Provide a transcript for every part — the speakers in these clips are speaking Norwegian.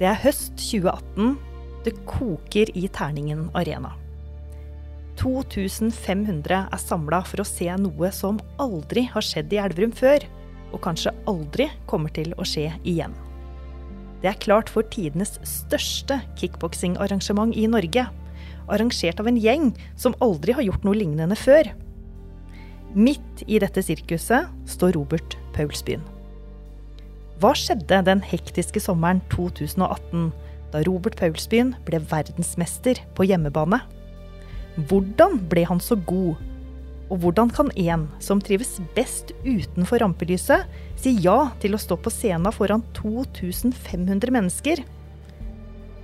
Det er høst 2018. Det koker i Terningen arena. 2500 er samla for å se noe som aldri har skjedd i Elverum før, og kanskje aldri kommer til å skje igjen. Det er klart for tidenes største kickboksingarrangement i Norge. Arrangert av en gjeng som aldri har gjort noe lignende før. Midt i dette sirkuset står Robert Paulsbyen. Hva skjedde den hektiske sommeren 2018, da Robert Paulsbyen ble verdensmester på hjemmebane? Hvordan ble han så god? Og hvordan kan en som trives best utenfor rampelyset, si ja til å stå på scenen foran 2500 mennesker?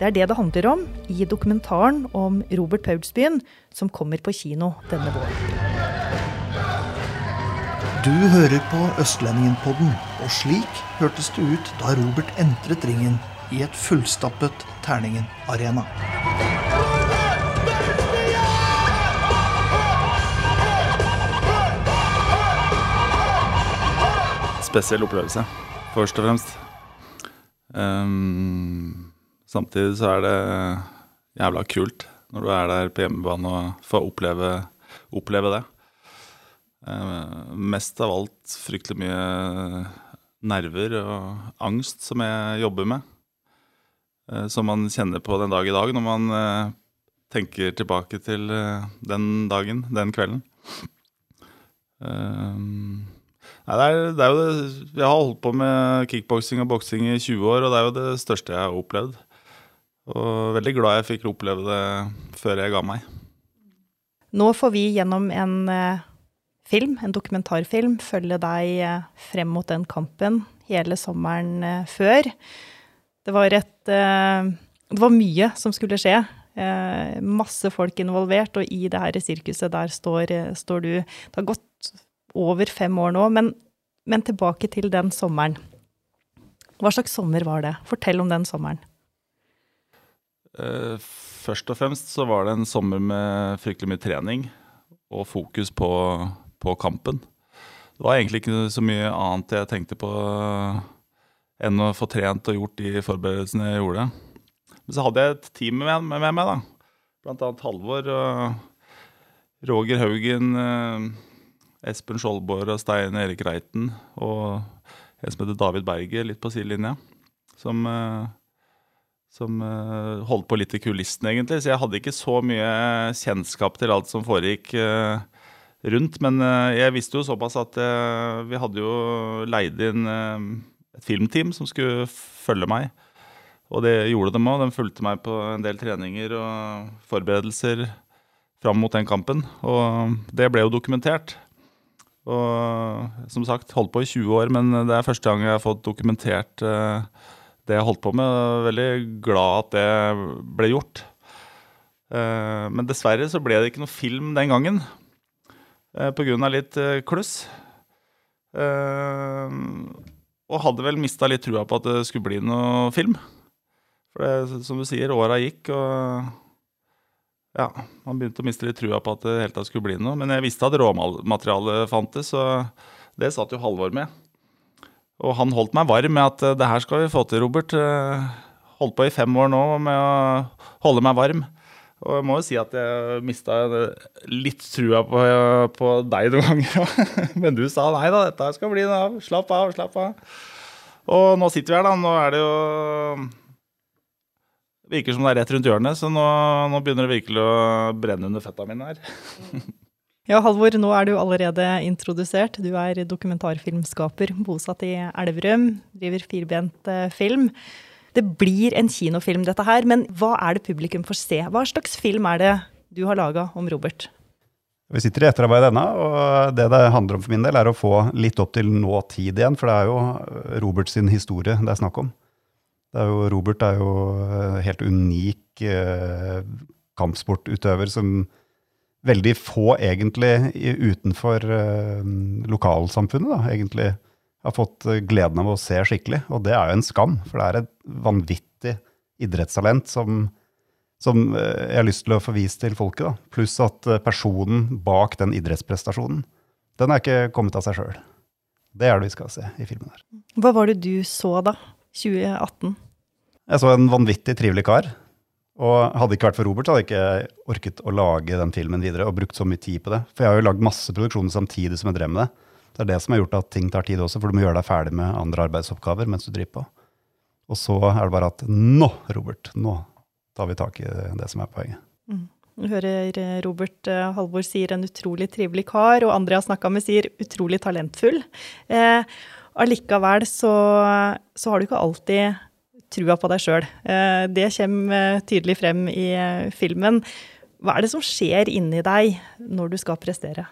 Det er det det handler om i dokumentaren om Robert Paulsbyen, som kommer på kino denne våren. Du hører på Østlendingen-podden, og slik hørtes det ut da Robert entret ringen i et fullstappet Terningen arena. spesiell opplevelse, først og fremst. Um, samtidig så er det jævla kult når du er der på hjemmebane og får oppleve, oppleve det. Uh, mest av alt fryktelig mye nerver og angst som jeg jobber med. Uh, som man kjenner på den dag i dag når man uh, tenker tilbake til den dagen, den kvelden. Nei, det er, det er, jo det Jeg har holdt på med kickboksing og boksing i 20 år, og det er jo det største jeg har opplevd. Og veldig glad jeg fikk oppleve det før jeg ga meg. Nå får vi gjennom en film, en dokumentarfilm, følge deg uh, frem mot den kampen hele sommeren uh, før. Det var et Det var mye som skulle skje. masse folk involvert, og i det her sirkuset der står, står du. Det har gått over fem år nå, men, men, tilbake til den sommeren. Hva slags sommer var det? Fortell om den sommeren. Først og fremst så var det en sommer med fryktelig mye trening og fokus på, på kampen. Det var egentlig ikke så mye annet jeg tenkte på enn å få trent og gjort de forberedelsene jeg gjorde. Men så hadde jeg et team med, med, med meg, da. Blant annet Halvor og Roger Haugen. Uh, Espen Skjoldborg og Stein Erik Reiten og en som heter David Berger, litt på sidelinja. Som, eh, som eh, holdt på litt i kulissene, egentlig. Så jeg hadde ikke så mye kjennskap til alt som foregikk eh, rundt. Men jeg visste jo såpass at vi hadde jo leid inn et filmteam som skulle følge meg. Og det gjorde de òg. De fulgte meg på en del treninger og forberedelser fram mot den kampen. Og det ble jo dokumentert. Og som sagt, holdt på i 20 år, men det er første gang jeg har fått dokumentert det jeg holdt på med. Og veldig glad at det ble gjort. Men dessverre så ble det ikke noe film den gangen. Uh, Pga. litt uh, kluss. og hadde vel mista litt trua på at det skulle bli noe film. For det, som du sier, åra gikk, og ja, man begynte å miste litt trua på at det hele tatt skulle bli noe. Men jeg visste at råmaterialet fantes, så det satt jo Halvor med. Og han holdt meg varm med at det her skal vi få til, Robert. Eh, holdt på i fem år nå med å holde meg varm. Og jeg må jo si at jeg mista litt trua på, på deg noen ganger. Men du sa nei da, dette skal bli av. Slapp av, slapp av. Og nå sitter vi her, da. Nå er det jo Virker som det er rett rundt hjørnet, så nå, nå begynner det virkelig å brenne under fetta mine her. ja, Halvor, nå er du allerede introdusert. Du er dokumentarfilmskaper, bosatt i Elverum, driver firbent eh, film. Det blir en kinofilm, dette her, men hva er det publikum får se? Hva slags film er det du har laga om Robert? Vi sitter i etterarbeid ennå, og det det handler om for min del, er å få litt opp til nåtid igjen. For det er jo Roberts historie det er snakk om. Er jo, Robert er jo eh, helt unik eh, kampsportutøver som veldig få egentlig utenfor eh, lokalsamfunnet da, egentlig har fått eh, gleden av å se skikkelig. Og det er jo en skam, for det er et vanvittig idrettstalent som, som eh, jeg har lyst til å få vist til folket. da. Pluss at personen bak den idrettsprestasjonen, den er ikke kommet av seg sjøl. Det er det vi skal se i filmen her. Hva var det du så da, 2018? Jeg så en vanvittig trivelig kar. Og hadde det ikke vært for Robert, så hadde jeg ikke orket å lage den filmen videre og brukt så mye tid på det. For jeg har jo lagd masse produksjoner samtidig som jeg drev med det. Det er det som har gjort at ting tar tid også, for du må gjøre deg ferdig med andre arbeidsoppgaver mens du driver på. Og så er det bare at nå, Robert, nå tar vi tak i det som er poenget. Mm. Du hører eh, Robert uh, Halvor sier en utrolig trivelig kar, og andre jeg har snakka med, sier utrolig talentfull. Eh, allikevel så, så har du ikke alltid trua på deg sjøl. Eh, det kommer tydelig frem i filmen. Hva er det som skjer inni deg når du skal prestere?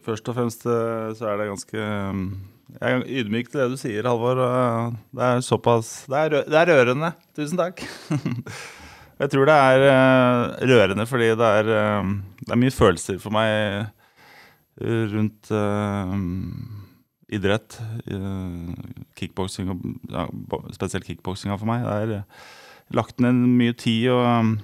Først og fremst så er det ganske Jeg er ydmyk til det du sier, Halvor. Det er såpass Det er, det er rørende. Tusen takk. Jeg tror det er rørende fordi det er, det er mye følelser for meg rundt idrett, kickboksing, ja, spesielt kickboksinga for meg. Det er lagt ned mye tid og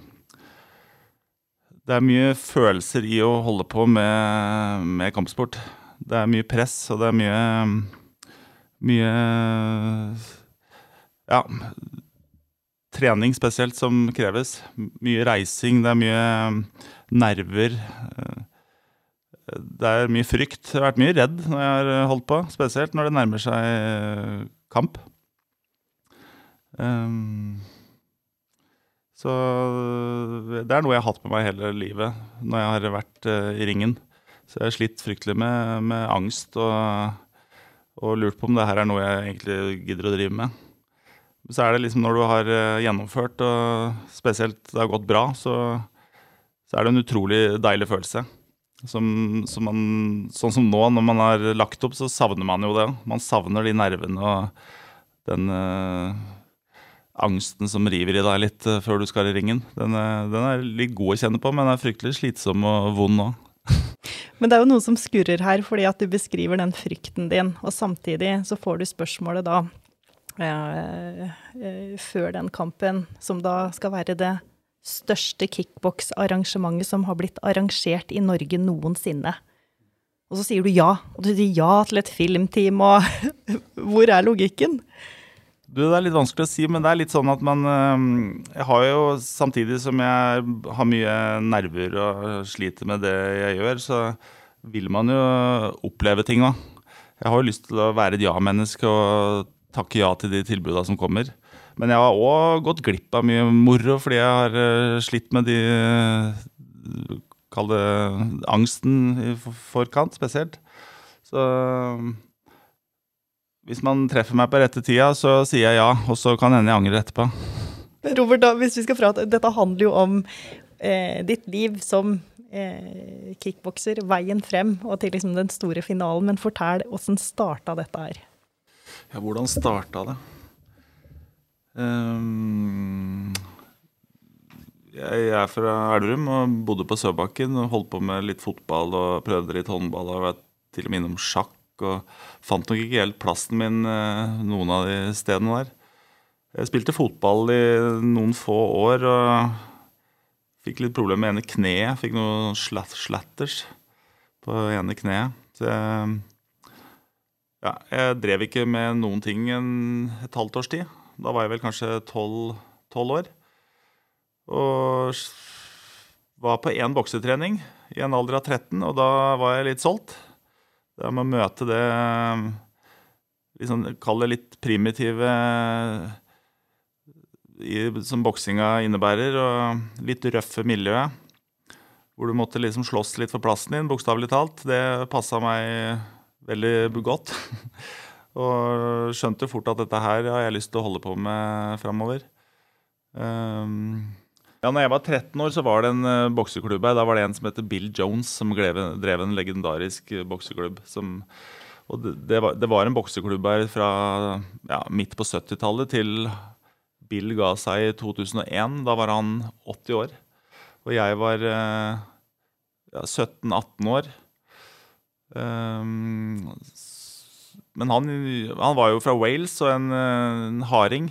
Det er mye følelser i å holde på med, med kampsport. Det er mye press, og det er mye Mye Ja. Trening spesielt som kreves. Mye reising, det er mye nerver det er mye frykt. Jeg har vært mye redd når jeg har holdt på, spesielt når det nærmer seg kamp. Um, så det er noe jeg har hatt med meg hele livet når jeg har vært uh, i ringen. Så jeg har slitt fryktelig med, med angst og, og, lurt på om det her er noe jeg egentlig gidder å drive med. Så er det liksom når du har uh, gjennomført, og spesielt det har gått bra, så, så er det en utrolig deilig følelse. Som, som man, sånn som nå, når man har lagt opp, så savner man jo det. Man savner de nervene og den angsten som river i deg litt uh, før du skal i ringen. Den, er, den, er litt god å kjenne på, men den er fryktelig slitsom og vond òg. men det er jo noe som skurrer her, fordi at du beskriver den frykten din, og samtidig så får du spørsmålet da før den kampen, som da skal være det største kickboksarrangementet som har blitt arrangert i Norge noensinne. Og så sier du ja, og du sier ja til et filmteam, og hvor er logikken? Du, Det er litt vanskelig å si, men det er litt sånn at man Jeg har jo, samtidig som jeg har mye nerver og sliter med det jeg gjør, så vil man jo oppleve ting òg. Jeg har jo lyst til å være et ja-menneske og takke ja til de tilbudene som kommer. Men jeg har òg gått glipp av mye moro fordi jeg har uh, slitt med de Kall det angsten i forkant, spesielt. Så hvis man treffer meg på rette tida, så sier jeg ja. Og så kan hende jeg angrer etterpå. Robert, da, hvis vi skal prate, Dette handler jo om eh, ditt liv som eh, kickbokser, veien frem og til liksom den store finalen. Men fortell, åssen starta dette her? Ja, hvordan starta det? Um, jeg er fra Elverum og bodde på Søbakken og holdt på med litt fotball og prøvde litt håndball og var til og med innom sjakk. Og fant nok ikke helt plassen min eh, noen av de stedene der. Jeg spilte fotball i noen få år og fikk litt problemer med ene kneet. Fikk noen slatters på ene kneet. Jeg, ja, jeg drev ikke med noen ting en, et halvt års tid. Da var jeg vel kanskje tolv år. Og var på én boksetrening i en alder av 13, og da var jeg litt solgt. Det med å møte det liksom, Kall det litt primitive i, som boksinga innebærer, og litt røffe miljøet. Hvor du måtte liksom slåss litt for plassen din, bokstavelig talt. Det passa meg veldig godt. Og skjønte fort at dette her har jeg lyst til å holde på med framover. Um, ja, når jeg var 13 år, så var det en uh, bokseklubb her. Da var det en som heter Bill Jones, som drev, drev en legendarisk uh, bokseklubb. Som, og det, det, var, det, var, en bokseklubb her fra ja, midt på 70-tallet til Bill ga seg i 2001. Da var han 80 år. Og jeg var uh, ja, 17-18 år. Um, men han, han, var jo fra Wales og en, en, harding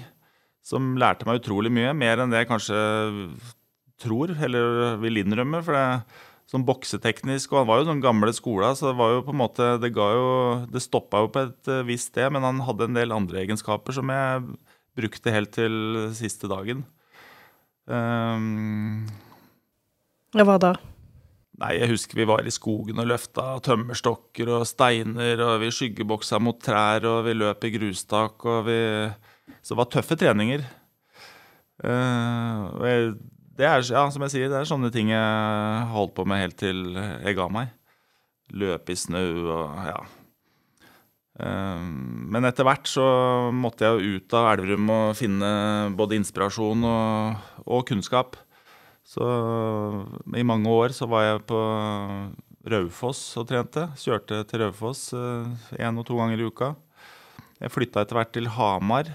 som lærte meg utrolig mye. Mer enn det jeg kanskje tror, eller vil innrømme. for det Sånn bokseteknisk, og han var jo den gamle skola, så det var jo på en måte Det, ga jo, det stoppa jo på et visst sted, men han hadde en del andre egenskaper som jeg brukte helt til siste dagen. Um, hva da? Nei, jeg husker vi var i skogen og løfta tømmerstokker og steiner, og vi skyggeboksa mot trær, og vi løp i grustak, og vi Så det var tøffe treninger. Uh, det er, ja, som jeg sier, det er sånne ting jeg holdt på med helt til jeg ga meg. Løpe i snø og ja. Eh, men etter hvert så måtte jeg jo ut av Elverum og finne både inspirasjon og, og kunnskap. Så i mange år så var jeg på Raufoss og trente. Kjørte til Raufoss én og to ganger i uka. Jeg flytta etter hvert til Hamar.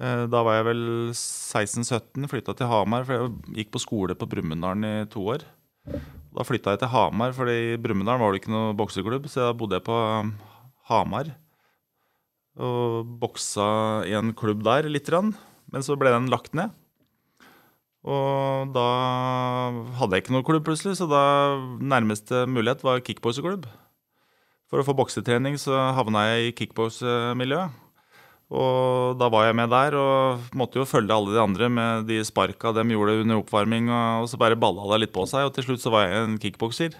Eh, Da var jeg vel 16-17. Flytta til Hamar, for jeg gikk på skole på Brumunddal i to år. Da flytta jeg til Hamar, for i Brumunddal var det ikke noe bokseklubb, så da bodde jeg på um, Hamar. Og boksa i en klubb der lite grann. Men så ble den lagt ned. Og da hadde jeg ikke noe klubb plutselig, så da nærmeste mulighet var kickbokseklubb. For å få boksetrening så havna jeg i kickboksemiljøet. Og da var jeg med der og måtte jo følge alle de andre med de sparka de gjorde under oppvarming, og så bare balla det litt på seg, og til slutt så var jeg en kickbokser.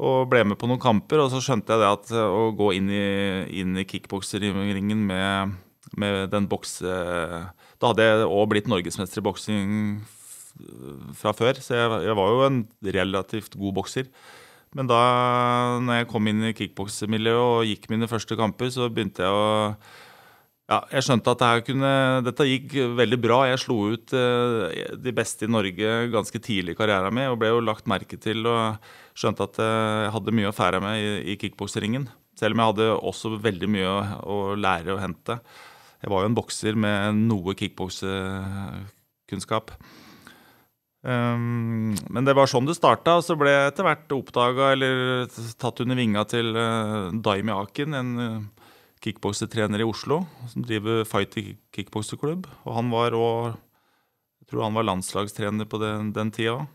Og ble med på noen kamper, og så skjønte jeg det at å gå inn i, i kickbokseringen med, med den bokse... Da hadde jeg òg blitt norgesmester i boksing fra før, så jeg, jeg var jo en relativt god bokser. Men da når jeg kom inn i kickboksemiljøet og gikk mine første kamper, så begynte jeg å ja, jeg skjønte at dette, kunne, dette gikk veldig bra. Jeg slo ut eh, de beste i Norge ganske tidlig i karrieren min og ble jo lagt merke til og skjønte at eh, jeg hadde mye å fære med i, kickbokseringen. Selv om jeg hadde også veldig mye å, lære og hente. Jeg var jo en bokser med noe kickboksekunnskap. Um, men det var sånn det starta, og så ble jeg etter hvert oppdaga eller tatt under vinga til uh, Daimi Akin, en uh, kickboksetrener i Oslo som driver Fight kickbokseklubb. Og han var òg Jeg tror han var landslagstrener på den, den tida.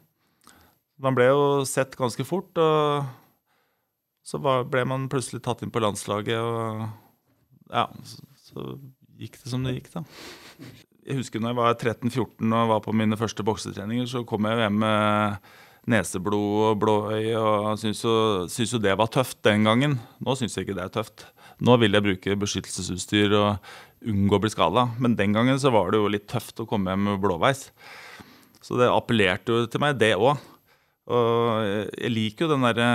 Man ble jo sett ganske fort, og så ble man plutselig tatt inn på landslaget, og ja, så, så gikk det som det gikk, da. Jeg husker når jeg var 13-14 og var på mine første boksetreninger, så kom jeg hjem med neseblod og blåøye og syntes jo, syntes jo det var tøft den gangen. Nå syns jeg ikke det er tøft. Nå vil jeg bruke beskyttelsesutstyr og unngå å bli skada. Men den gangen så var det jo litt tøft å komme hjem med blåveis. Så det appellerte jo til meg, det òg. Og jeg liker jo den derre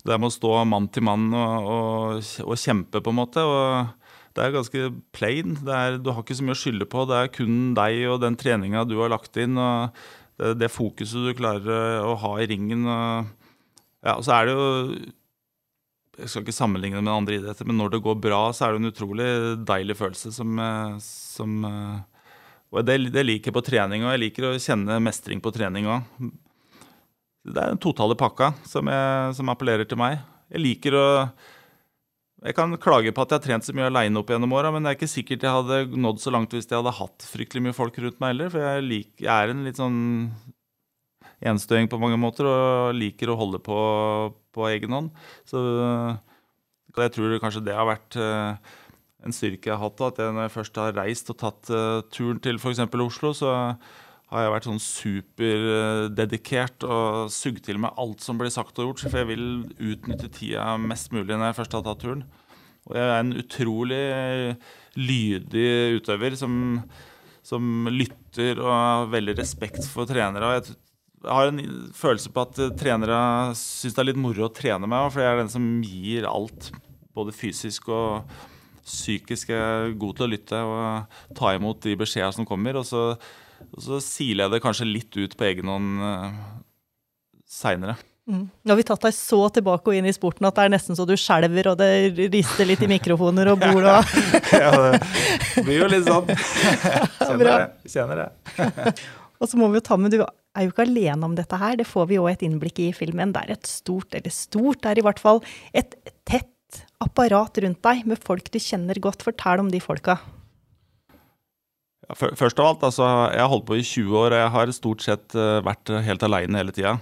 Det der med å stå mann til mann og, og, og kjempe, på en måte. og det er ganske plain. Er, du har ikke så mye å skylde på. Det er kun deg og den treninga du har lagt inn, og det, det fokuset du klarer å ha i ringen. Og, ja, så er det jo Jeg skal ikke sammenligne det med andre idretter, men når det går bra, så er det en utrolig deilig følelse som, eh, som eh, Og det, det liker jeg på trening, og jeg liker å kjenne mestring på trening òg. Det er den totale pakka som, jeg, som appellerer til meg. Jeg liker å jeg kan klage på at jeg har trent så mye aleine opp gjennom åra, men det er ikke sikkert jeg hadde nådd så langt hvis jeg hadde hatt fryktelig mye folk rundt meg heller. For jeg, lik, jeg er en litt sånn enstøing på mange måter og liker å holde på på egen hånd. Så jeg tror kanskje det har vært eh, en styrke jeg har hatt. At jeg, når jeg først har reist og tatt eh, turen til f.eks. Oslo, så har jeg vært sånn superdedikert og sugd til meg alt som blir sagt og gjort. For jeg vil utnytte tida mest mulig når jeg først har tatt turen. Og jeg er en utrolig lydig utøver som, som lytter og har veldig respekt for trenere. Og jeg, jeg har en følelse på at trenere syns det er litt moro å trene meg, for jeg er den som gir alt. Både fysisk og psykisk. Jeg er god til å lytte og ta imot de beskjedene som kommer. Og så og så siler jeg det kanskje litt ut på egen hånd uh, seinere. Mm. Nå har vi tatt deg så tilbake og inn i sporten at det er nesten så du skjelver, og det rister litt i mikrofoner og bord og ja, det blir jo litt sånn. Kjenner det. Kjenner det. Og så må vi jo ta med, Du er jo ikke alene om dette her, det får vi jo et innblikk i i filmen. Det er et stort, eller stort, er i hvert fall et tett apparat rundt deg med folk du kjenner godt. Fortell om de folka. Først av alt, altså, jeg har holdt på i 20 år, og jeg har stort sett eh, vært helt aleine hele tida.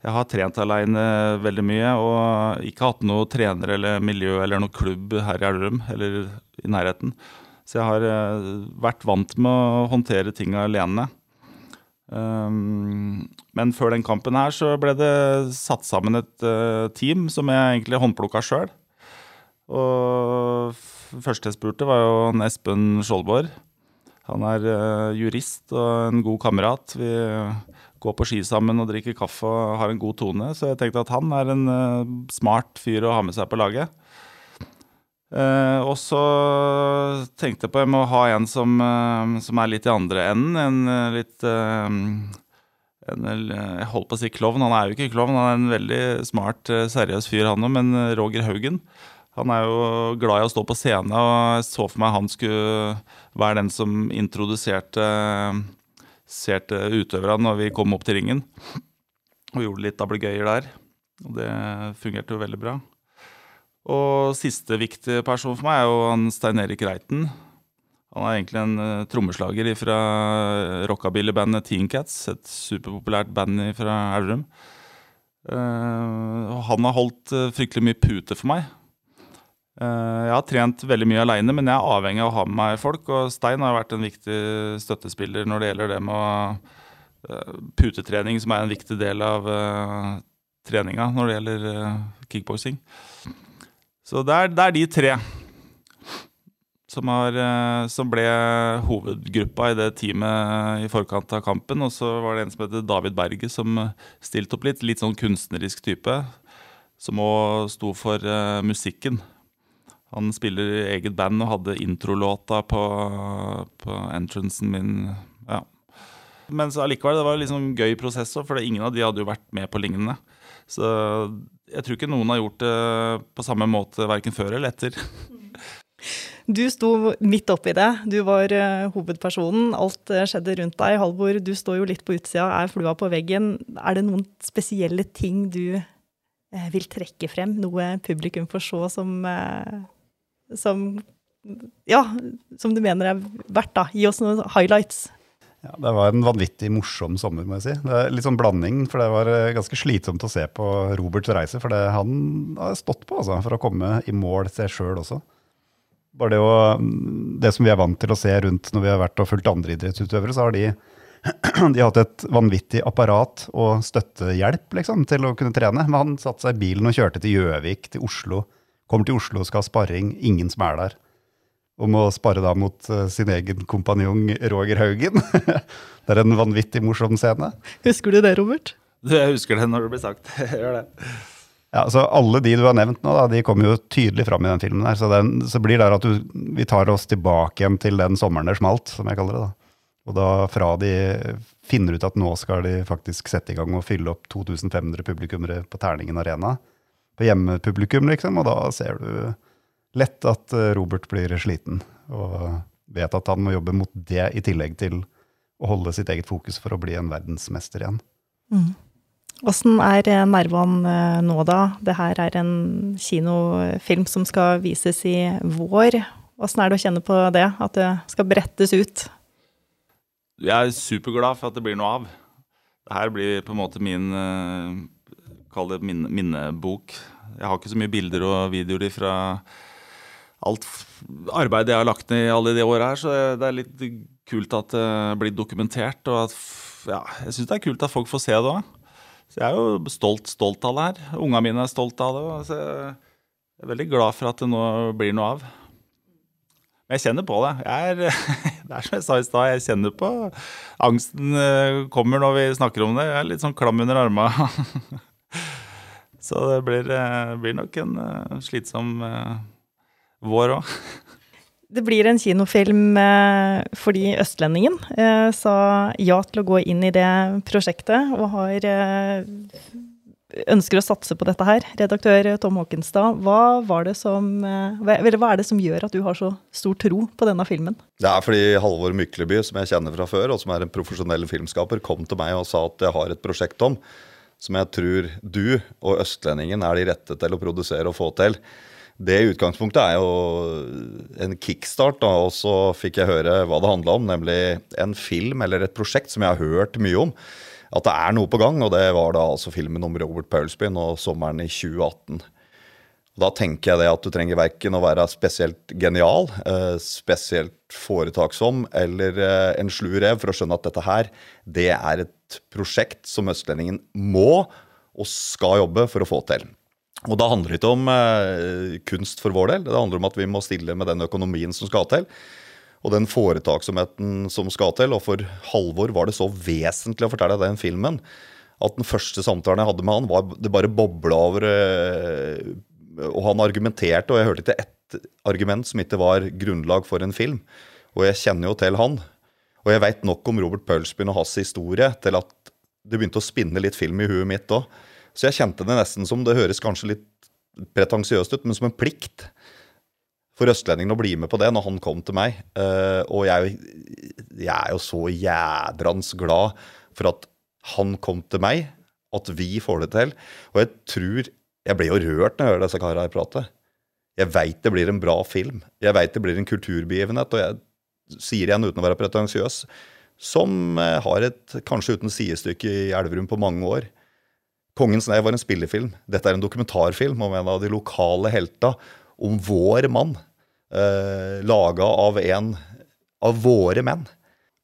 Jeg har trent aleine veldig mye og ikke hatt noe trener eller miljø eller noe klubb her i Elverum eller i nærheten. Så jeg har eh, vært vant med å håndtere ting alene. Um, men før den kampen her så ble det satt sammen et uh, team som jeg egentlig håndplukka sjøl. Og første jeg spurte, var jo Espen Skjoldborg. Han er uh, jurist og en god kamerat. Vi går på ski sammen og drikker kaffe og har en god tone. Så jeg tenkte at han er en uh, smart fyr å ha med seg på laget. Uh, og så tenkte jeg på jeg må ha en som, uh, som er litt i andre enden. En uh, litt en, Jeg holdt på å si klovn, han er jo ikke klovn. Han er en veldig smart, seriøs fyr, han òg. Men Roger Haugen han er jo glad i å stå på scenen. og jeg så for meg han skulle være den som introduserte utøverne når vi kom opp til ringen. Og gjorde litt ablegøyer der. Og det fungerte jo veldig bra. Og siste viktige person for meg er jo han Stein Erik Reiten. Han er egentlig en uh, trommeslager fra rockabilly-bandet Teen Cats, et superpopulært band fra Elverum. Uh, han har holdt uh, fryktelig mye pute for meg. jeg har trent veldig mye aleine, men jeg er avhengig av å ha med meg folk. Og Stein har vært en viktig støttespiller når det gjelder det med putetrening, som er en viktig del av treninga når det gjelder kickboksing. Så det er, det er de tre som, har, eh, som, ble hovedgruppa i det teamet i forkant av kampen. Og så var det en som heter David Berge, som stilte opp litt. Litt sånn kunstnerisk type. Som òg sto for uh, musikken. Han spiller i eget band og hadde introlåta på, på entrancen min. Ja. Men allikevel, det var liksom gøy prosess òg, for ingen av de hadde jo vært med på lignende. Så jeg tror ikke noen har gjort det på samme måte verken før eller etter. Du sto midt oppi det. Du var uh, hovedpersonen. Alt uh, skjedde rundt deg. Halvor, du står jo litt på utsida, er flua på veggen. Er det noen spesielle ting du uh, vil trekke frem? Noe publikum får se som, som Ja, som du mener er verdt, da. Gi oss noen highlights. Ja, Det var en vanvittig morsom sommer, må jeg si. Det er Litt sånn blanding, for det var eh, ganske slitsomt å se på Roberts reise. For det, han har stått på altså, for å komme i mål seg sjøl også. Bare det, å, det som vi er vant til å se rundt når vi har vært og fulgt andre idrettsutøvere, så har de, de har hatt et vanvittig apparat og støttehjelp liksom, til å kunne trene. Men han satte seg i bilen og kjørte til Gjøvik, til Oslo. Kommer til Oslo og skal ha sparring. Ingen som er der om å spare da mot uh, sin egen kompanjong Roger Haugen. det er en vanvittig morsom scene. Husker du det, Robert? Jeg husker det når det blir sagt. Jeg gjør det. Ja, så Alle de du har nevnt nå, da, de kommer jo tydelig fram i den filmen. her, Så, den, så blir det at du, vi tar oss tilbake igjen til den sommeren det smalt, som jeg kaller det. da. Og da fra de finner ut at nå skal de faktisk sette i gang og fylle opp 2500 publikummere på Terningen arena. På hjemmepublikum, liksom. Og da ser du lett at eh, Robert blir sliten, og vet at han må jobbe mot det i tillegg til å holde sitt eget fokus for å bli en verdensmester igjen. Mm. Er eh, nervene eh, nå, da? Det her er en kinofilm som skal vises i vår. Åssen er det å kjenne på det, at det skal brettes ut? Jeg er superglad for at det blir noe av. Det her blir på en måte min Kall det min minnebok. Jeg har ikke så mye bilder og videoer fra alt arbeidet jeg har lagt ned i alle de åra her, så det er litt kult at det blir dokumentert. Og at, ja, jeg syns det er kult at folk får se det òg. Så jeg er jo stolt, stolt av det her. Unga mine er stolt av det. Så jeg er veldig glad for at det nå blir noe av. Men jeg kjenner på det. Jeg er, det er som jeg sa i stad, jeg kjenner på angsten eh, kommer når vi snakker om det. Jeg er litt sånn klam under armene. Så det blir, eh, blir nok en eh, slitsom vår òg. Det blir en kinofilm eh, fordi Østlendingen eh, sa ja til å gå inn i det prosjektet, og har eh, ønsker å satse på dette her. Redaktør Tom Håkenstad, hva, var det som, hva er det som gjør at du har så stor tro på denne filmen? Det er fordi Halvor Mykleby, som jeg kjenner fra før, og som er en profesjonell filmskaper, kom til meg og sa at jeg har et prosjekt om som jeg tror du og Østlendingen er de rette til å produsere og få til det utgangspunktet er jo en kickstart, da, og så fikk jeg høre hva det handla om, nemlig en film eller et prosjekt som jeg har hørt mye om. At det er noe på gang, og det var da altså filmen om Robert Paulsbyen nå sommeren i 2018. Og Da tenker jeg det at du trenger verken å være spesielt genial, eh, spesielt foretaksom eller eh, en slu rev for å skjønne at dette her, det er et prosjekt som Østlendingen må og skal jobbe for å få til. Og da handler det ikke om eh, kunst for vår del, det handler om at vi må stille med den økonomien som skal til. Og den foretaksomheten som skal til. Og for Halvor var det så vesentlig å fortelle den filmen at den første samtalen jeg hadde med han, var det bare bobla over. eh, Og han argumenterte, og jeg hørte ikke ett argument som ikke var grunnlag for en film. Og jeg kjenner jo til han. Og jeg veit nok om Robert Pølsbyen og hans historie til at det begynte å spinne litt film i huet mitt òg. Så jeg kjente det nesten som det høres kanskje litt pretensiøst ut, men som en plikt for østlendingen å bli med på det når han kom til meg. Eh, og jeg, jeg er jo så jædrans glad for at han kom til meg, at vi får det til. Og jeg tror Jeg blir jo rørt når jeg hører disse karene prate. Jeg veit det blir en bra film. Jeg veit det blir en kulturbegivenhet. Og jeg sier igjen uten å være pretensiøs, som eh, har et kanskje uten sidestykke i Elverum på mange år. 'Kongens nei' var en spillefilm. Dette er en dokumentarfilm om en av de lokale helta. Om vår mann. Eh, laga av en av våre menn.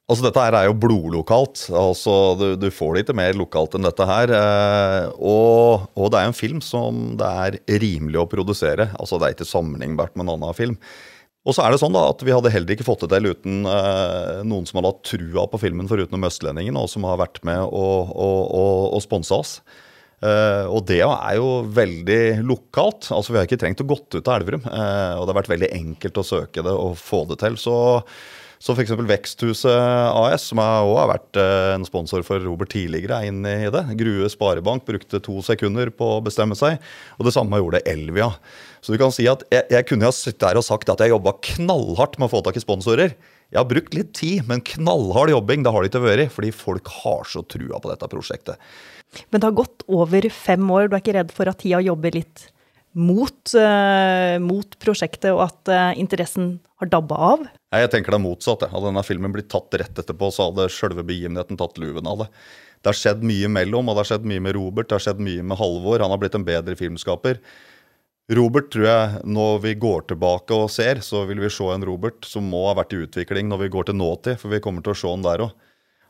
Altså Dette her er jo blodlokalt. altså Du, du får det ikke mer lokalt enn dette her. Eh, og, og det er en film som det er rimelig å produsere. altså Det er ikke sammenlignbart med en annen film. Og så er det sånn da at Vi hadde heller ikke fått det til uten eh, noen som hadde hatt trua på filmen forutenom Østlendingen, og som har vært med og, og, og, og sponsa oss. Eh, og det er jo veldig lokalt. altså Vi har ikke trengt å gått ut av Elverum. Uh, og det har vært veldig enkelt å søke det og få det til. Så, så f.eks. Veksthuset AS, som også har vært uh, en sponsor for Robert tidligere, er inne i det. Grue Sparebank brukte to sekunder på å bestemme seg. Og det samme gjorde Elvia. Så du kan si at jeg, jeg kunne ha sittet her og sagt at jeg jobba knallhardt med å få tak i sponsorer. Jeg har brukt litt tid, men knallhard jobbing det har det ikke vært. Fordi folk har så trua på dette prosjektet. Men det har gått over fem år. Du er ikke redd for at tida jobber litt mot, uh, mot prosjektet, og at uh, interessen har dabba av? Nei, Jeg tenker det er motsatt. jeg. Hadde denne filmen blitt tatt rett etterpå, så hadde selve begivenheten tatt luven av det. Det har skjedd mye mellom, og det har skjedd mye med Robert, det har skjedd mye med Halvor. Han har blitt en bedre filmskaper. Robert tror jeg, når vi går tilbake og ser, så vil vi se en Robert som må ha vært i utvikling når vi går til nåtid, for vi kommer til å se han der òg.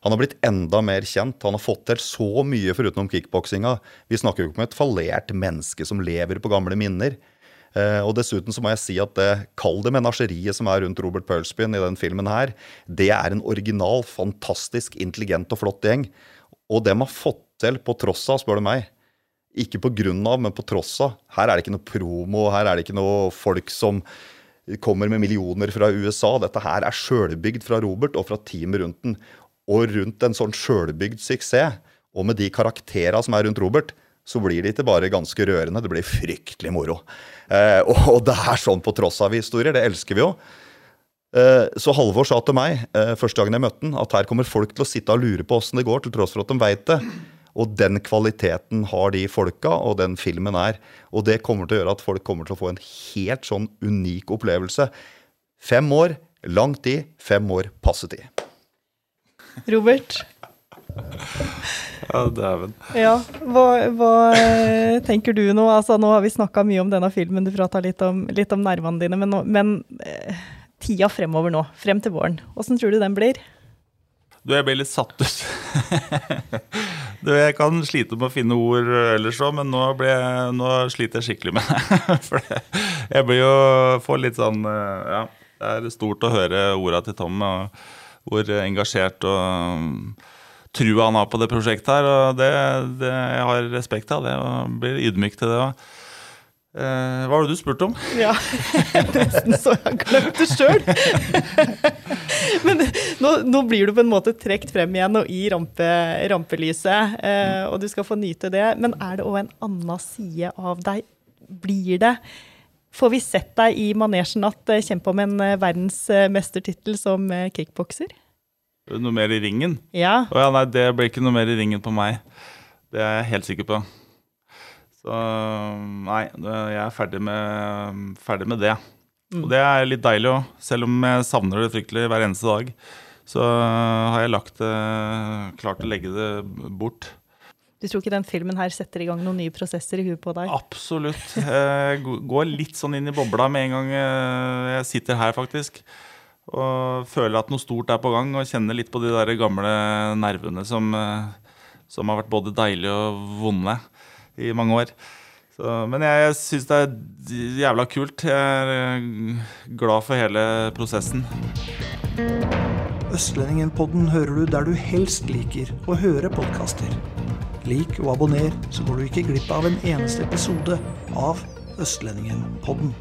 Han har blitt enda mer kjent. Han har fått til så mye foruten kickboksinga. Vi snakker jo ikke om et fallert menneske som lever på gamle minner. Eh, og dessuten så må jeg si at det kall det menasjeriet som er rundt Robert Pølsbyen i den filmen her, det er en original, fantastisk intelligent og flott gjeng. Og dem har fått til på tross av, spør du meg. Ikke på grunn av, men på tross av. Her er det ikke noe promo, her er det ikke noe folk som kommer med millioner fra USA. Dette her er sjølbygd fra Robert og fra teamet rundt den. Og rundt en sånn sjølbygd suksess, og med de karaktera som er rundt Robert, så blir det ikke bare ganske rørende, det blir fryktelig moro. Eh, og, det er sånn på tross av historier, det elsker vi jo. Eh, så Halvor sa til meg eh, første gangen jeg møtte han, at her kommer folk til å sitte og lure på åssen det går, til tross for at de veit det. Og den kvaliteten har de folka, og den filmen er. Og det kommer til å gjøre at folk kommer til å få en helt sånn unik opplevelse. Fem år, lang tid. Fem år, passe tid. Robert? Ja, dæven. Ja, hva, hva eh, tenker du nå? Altså, nå har vi snakka mye om denne filmen, du prata litt, om- litt om nervene dine, men, men eh, tida fremover nå, frem til våren, åssen tror du den blir? Du, jeg ble litt satt ut. du, jeg kan slite med å finne ord ellers òg, men nå, jeg, nå sliter jeg skikkelig med det. For jeg blir jo får litt sånn eh, Ja, det er stort å høre orda til Tom, og hvor engasjert og um, trua han har på det prosjektet her. Og det, det, jeg har respekt av det, og blir ydmyk til det òg. Eh, hva var det du spurte om? Ja, nesten så jeg har glemt det sjøl. Men nå, nå blir du på en måte trukket frem igjen og i rampe, rampelyset, eh, og du skal få nyte det. Men er det òg en annen side av deg? Blir det Får vi sett deg i manesjen at eh, kjempe om en verdensmestertittel som kickbokser? Noe mer i ringen? Ja. Å ja, nei, det blir ikke noe mer i ringen på meg. Det er jeg helt sikker på. Så nei, jeg er ferdig med, ferdig med det. Og det er litt deilig òg. Selv om jeg savner det fryktelig hver eneste dag, så har jeg lagt det, klart å legge det bort. Du tror ikke den filmen her setter i gang noen nye prosesser i huet på deg? Absolutt. Jeg går litt sånn inn i bobla med en gang eh, jeg sitter her, faktisk. Og føler at noe stort er på gang, og kjenner litt på de der gamle nervene som, som har vært både deilige og vonde i mange år. Så, men jeg, syns det er jævla kult. Jeg er glad for hele prosessen. Østlendingen-podden hører du der du helst liker å høre podkaster. Lik og abonner, så går du ikke glipp av en eneste episode av Østlendingen-podden.